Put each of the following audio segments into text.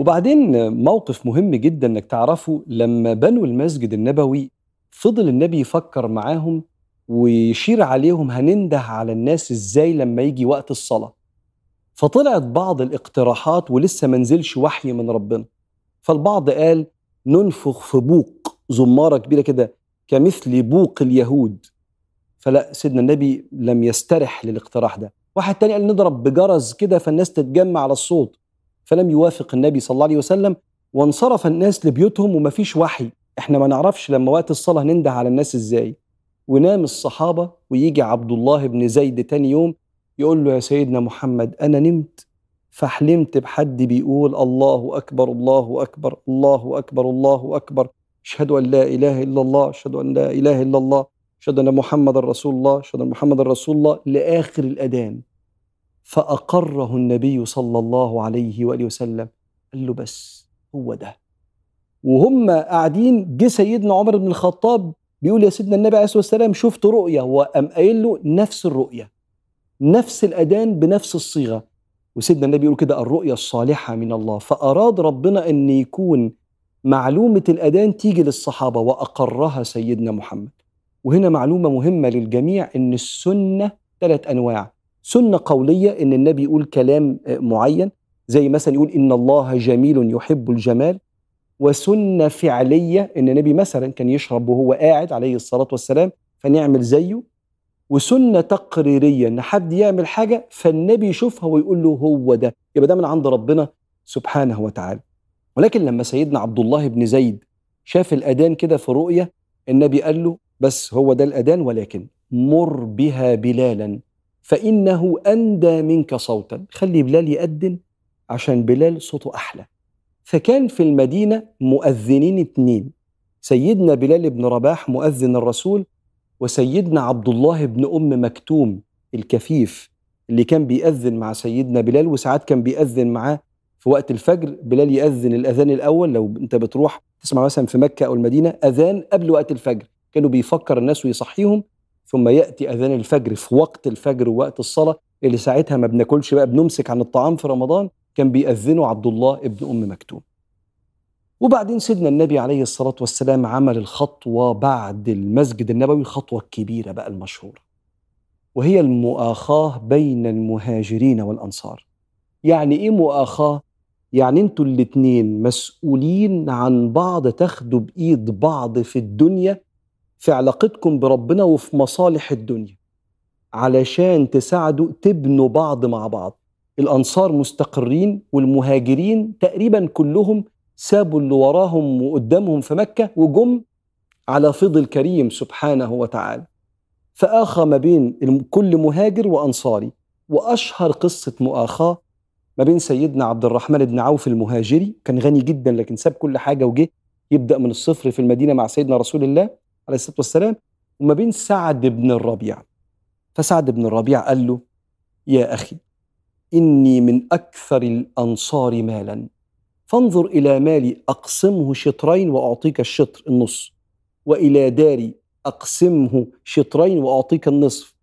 وبعدين موقف مهم جدا إنك تعرفه لما بنوا المسجد النبوي فضل النبي يفكر معاهم ويشير عليهم هننده على الناس إزاي لما يجي وقت الصلاة. فطلعت بعض الاقتراحات ولسه منزلش وحي من ربنا. فالبعض قال ننفخ في بوق زمارة كبيرة كده كمثل بوق اليهود. فلا سيدنا النبي لم يسترح للاقتراح ده. واحد تاني قال نضرب بجرس كده فالناس تتجمع على الصوت. فلم يوافق النبي صلى الله عليه وسلم وانصرف الناس لبيوتهم ومفيش وحي. إحنا ما نعرفش لما وقت الصلاة ننده على الناس إزاي. ونام الصحابة ويجي عبد الله بن زيد تاني يوم يقول له يا سيدنا محمد أنا نمت. فحلمت بحد بيقول الله أكبر الله أكبر الله أكبر الله أكبر. أشهد أن لا إله إلا الله أشهد أن لا إله إلا الله أشهد أن محمد رسول الله أشهد أن محمد رسول الله لآخر الأذان. فأقره النبي صلى الله عليه وآله وسلم قال له بس هو ده. وهم قاعدين جه سيدنا عمر بن الخطاب بيقول يا سيدنا النبي عليه الصلاة والسلام شفت رؤيه وقام قايل له نفس الرؤيه نفس الاذان بنفس الصيغة. وسيدنا النبي يقول كده الرؤيه الصالحة من الله فأراد ربنا أن يكون معلومة الاذان تيجي للصحابة وأقرها سيدنا محمد. وهنا معلومة مهمة للجميع إن السنة ثلاث أنواع. سنة قولية إن النبي يقول كلام معين زي مثلا يقول إن الله جميل يحب الجمال وسنة فعلية إن النبي مثلا كان يشرب وهو قاعد عليه الصلاة والسلام فنعمل زيه وسنة تقريرية إن حد يعمل حاجة فالنبي يشوفها ويقول له هو ده يبقى ده من عند ربنا سبحانه وتعالى. ولكن لما سيدنا عبد الله بن زيد شاف الأذان كده في رؤية النبي قال له بس هو ده الأذان ولكن مر بها بلالا. فإنه أندى منك صوتا. خلي بلال يأذن عشان بلال صوته أحلى. فكان في المدينة مؤذنين اتنين. سيدنا بلال بن رباح مؤذن الرسول وسيدنا عبد الله بن أم مكتوم الكفيف اللي كان بيأذن مع سيدنا بلال وساعات كان بيأذن معاه في وقت الفجر. بلال يأذن الأذان الأول لو أنت بتروح تسمع مثلا في مكة أو المدينة أذان قبل وقت الفجر. كانوا بيفكر الناس ويصحيهم ثم يأتي أذان الفجر في وقت الفجر ووقت الصلاة اللي ساعتها ما بناكلش بقى بنمسك عن الطعام في رمضان كان بيأذنه عبد الله ابن أم مكتوم. وبعدين سيدنا النبي عليه الصلاة والسلام عمل الخطوة بعد المسجد النبوي الخطوة الكبيرة بقى المشهورة. وهي المؤاخاة بين المهاجرين والأنصار. يعني إيه مؤاخاة؟ يعني أنتوا الاتنين مسؤولين عن بعض تاخدوا بإيد بعض في الدنيا في علاقتكم بربنا وفي مصالح الدنيا علشان تساعدوا تبنوا بعض مع بعض. الأنصار مستقرين والمهاجرين تقريبا كلهم سابوا اللي وراهم وقدامهم في مكة وجم على فضل الكريم سبحانه وتعالى. فآخى ما بين كل مهاجر وأنصاري وأشهر قصة مؤاخاة ما بين سيدنا عبد الرحمن بن عوف المهاجري كان غني جدا لكن ساب كل حاجة وجه يبدأ من الصفر في المدينة مع سيدنا رسول الله عليه الصلاة والسلام وما بين سعد بن الربيع. فسعد بن الربيع قال له يا أخي إني من أكثر الأنصار مالا. فانظر إلى مالي أقسمه شطرين وأعطيك الشطر النص وإلى داري أقسمه شطرين وأعطيك النصف.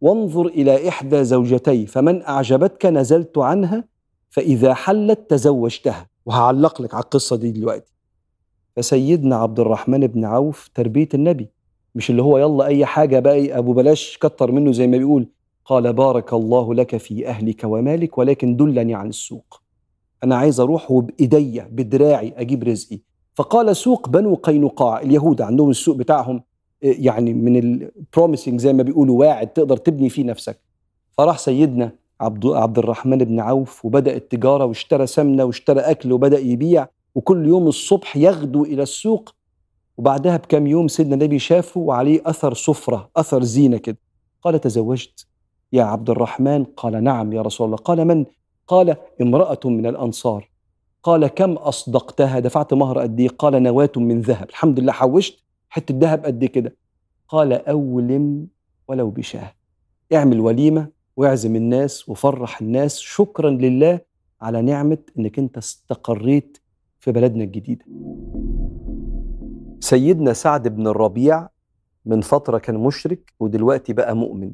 وانظر إلى إحدى زوجتي فمن أعجبتك نزلت عنها فإذا حلت تزوجتها. وهعلق لك على القصة دي دلوقتي. فسيدنا عبد الرحمن بن عوف تربية النبي مش اللي هو يلا أي حاجة بقى أبو بلاش كتر منه زي ما بيقول قال بارك الله لك في أهلك ومالك ولكن دلني عن السوق. أنا عايز أروح وبإيديا بدراعي أجيب رزقي. فقال سوق بنو قينقاع اليهود عندهم السوق بتاعهم يعني من البروميسنج زي ما بيقولوا واعد تقدر تبني فيه نفسك. فراح سيدنا عبد عبد الرحمن بن عوف وبدأ التجارة واشترى سمنة واشترى أكل وبدأ يبيع. وكل يوم الصبح يغدو إلى السوق وبعدها بكم يوم سيدنا النبي شافه وعليه أثر سفرة أثر زينة كده. قال تزوجت يا عبد الرحمن؟ قال نعم يا رسول الله. قال من؟ قال امرأة من الأنصار. قال كم أصدقتها؟ دفعت مهر قد إيه؟ قال نواة من ذهب. الحمد لله حوشت حتة ذهب قد كده. قال اولم ولو بشاه. اعمل وليمة واعزم الناس وفرح الناس. شكرا لله على نعمة إنك أنت استقريت في بلدنا الجديدة. سيدنا سعد بن الربيع من فترة كان مشرك ودلوقتي بقى مؤمن.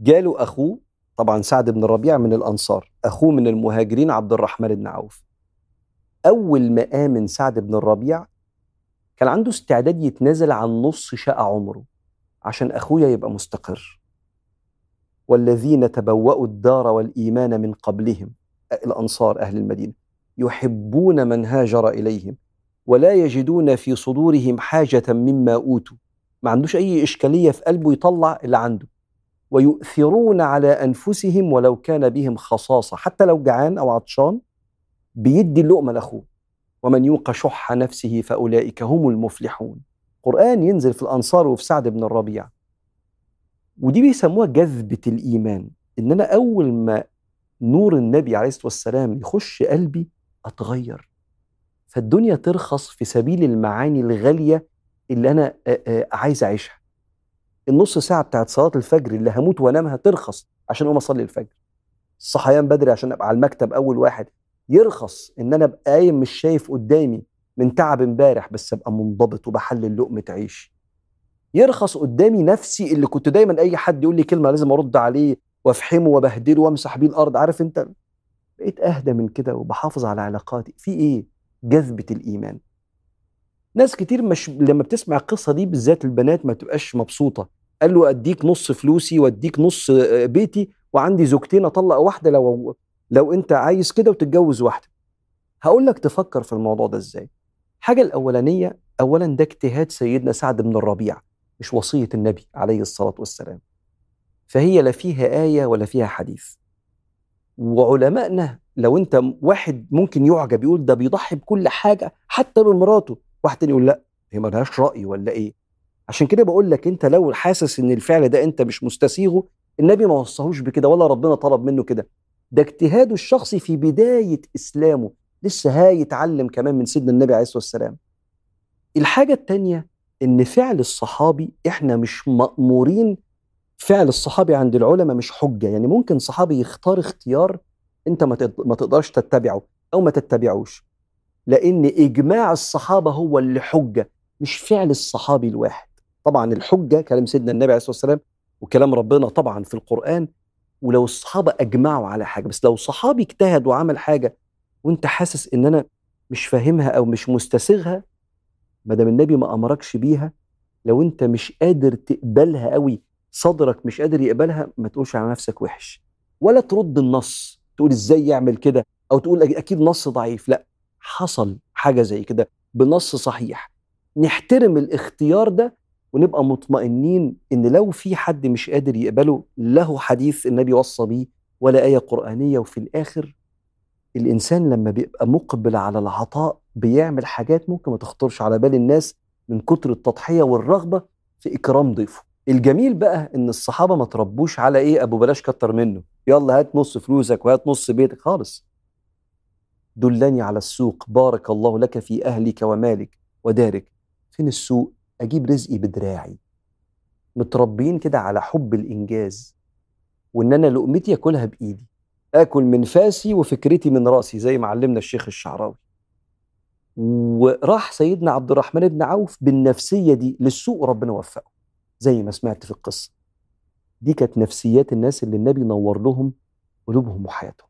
جاله أخوه طبعا سعد بن الربيع من الأنصار أخوه من المهاجرين عبد الرحمن بن عوف. أول ما آمن سعد بن الربيع كان عنده استعداد يتنازل عن نص شقة عمره عشان أخويا يبقى مستقر. والذين تبوأوا الدار والإيمان من قبلهم الأنصار أهل المدينة. يحبون من هاجر إليهم ولا يجدون في صدورهم حاجة مما أوتوا. ما عندوش أي إشكالية في قلبه يطلع اللي عنده. ويؤثرون على أنفسهم ولو كان بهم خصاصة. حتى لو جعان أو عطشان بيدي اللقمة لأخوه. ومن يوق شح نفسه فأولئك هم المفلحون. قرآن ينزل في الأنصار وفي سعد بن الربيع. ودي بيسموها جذبة الإيمان. إن أنا أول ما نور النبي عليه الصلاة والسلام يخش قلبي أتغير. فالدنيا ترخص في سبيل المعاني الغالية اللي أنا عايز أعيشها. النص ساعة بتاعت صلاة الفجر اللي هموت وأنامها ترخص عشان أقوم أصلي الفجر. الصحيان بدري عشان أبقى على المكتب أول واحد. يرخص إن أنا أبقى قايم مش شايف قدامي من تعب امبارح بس أبقى منضبط وبحلل لقمه عيش. يرخص قدامي نفسي اللي كنت دايما أي حد يقول لي كلمة لازم أرد عليه وأفحمه وبهدله وأمسح بيه الأرض. عارف أنت بقيت أهدى من كده وبحافظ على علاقاتي في إيه؟ جذبة الإيمان. ناس كتير مش لما بتسمع القصة دي بالذات البنات ما تبقاش مبسوطة. قال له أديك نص فلوسي وأديك نص بيتي وعندي زوجتين أطلق واحدة لو لو أنت عايز كده وتتجوز واحدة. هقول لك تفكر في الموضوع ده إزاي. حاجة الأولانية اولا ده اجتهاد سيدنا سعد بن الربيع مش وصية النبي عليه الصلاة والسلام. فهي لا فيها آية ولا فيها حديث. وعلمائنا لو انت واحد ممكن يعجب يقول ده بيضحي بكل حاجة حتى بمراته واحد تاني يقول لا هي ملهاش رأي ولا إيه؟ عشان كده بقول لك انت لو حاسس إن الفعل ده انت مش مستسيغه النبي ما وصاهوش بكده ولا ربنا طلب منه كده. ده اجتهاده الشخصي في بداية إسلامه لسه هيتعلم كمان من سيدنا النبي عليه الصلاة والسلام. الحاجة الثانية إن فعل الصحابي إحنا مش مأمورين فعل الصحابي عند العلماء مش حجة. يعني ممكن صحابي يختار اختيار انت ما تقدرش تتبعه أو ما تتبعوش. لأن إجماع الصحابة هو اللي حجة مش فعل الصحابي الواحد. طبعا الحجة كلام سيدنا النبي عليه الصلاة والسلام وكلام ربنا طبعا في القرآن ولو الصحابة أجمعوا على حاجة بس لو صحابي اجتهد وعمل حاجة وأنت حاسس إن أنا مش فاهمها أو مش مستسيغها ما دام النبي ما أمركش بيها لو أنت مش قادر تقبلها قوي صدرك مش قادر يقبلها ما تقولش على نفسك وحش. ولا ترد النص تقول إزاي يعمل كده؟ أو تقول أكيد نص ضعيف. لأ حصل حاجة زي كده بنص صحيح. نحترم الاختيار ده ونبقى مطمئنين إن لو في حد مش قادر يقبله له حديث النبي وصى بيه ولا آية قرآنية وفي الآخر الإنسان لما بيبقى مقبل على العطاء بيعمل حاجات ممكن ما تخطرش على بال الناس من كتر التضحية والرغبة في إكرام ضيفه. الجميل بقى إن الصحابة ما تربوش على إيه؟ أبو بلاش كتر منه. يلا هات نص فلوسك وهات نص بيتك خالص. دلني على السوق. بارك الله لك في أهلك ومالك ودارك. فين السوق؟ أجيب رزقي بدراعي. متربيين كده على حب الإنجاز وإن أنا لقمتي أكلها بإيدي. آكل من فاسي وفكرتي من رأسي زي ما علمنا الشيخ الشعراوي. وراح سيدنا عبد الرحمن بن عوف بالنفسية دي للسوق وربنا وفقه. زي ما سمعت في القصة. دي كانت نفسيات الناس اللي النبي نور لهم قلوبهم وحياتهم.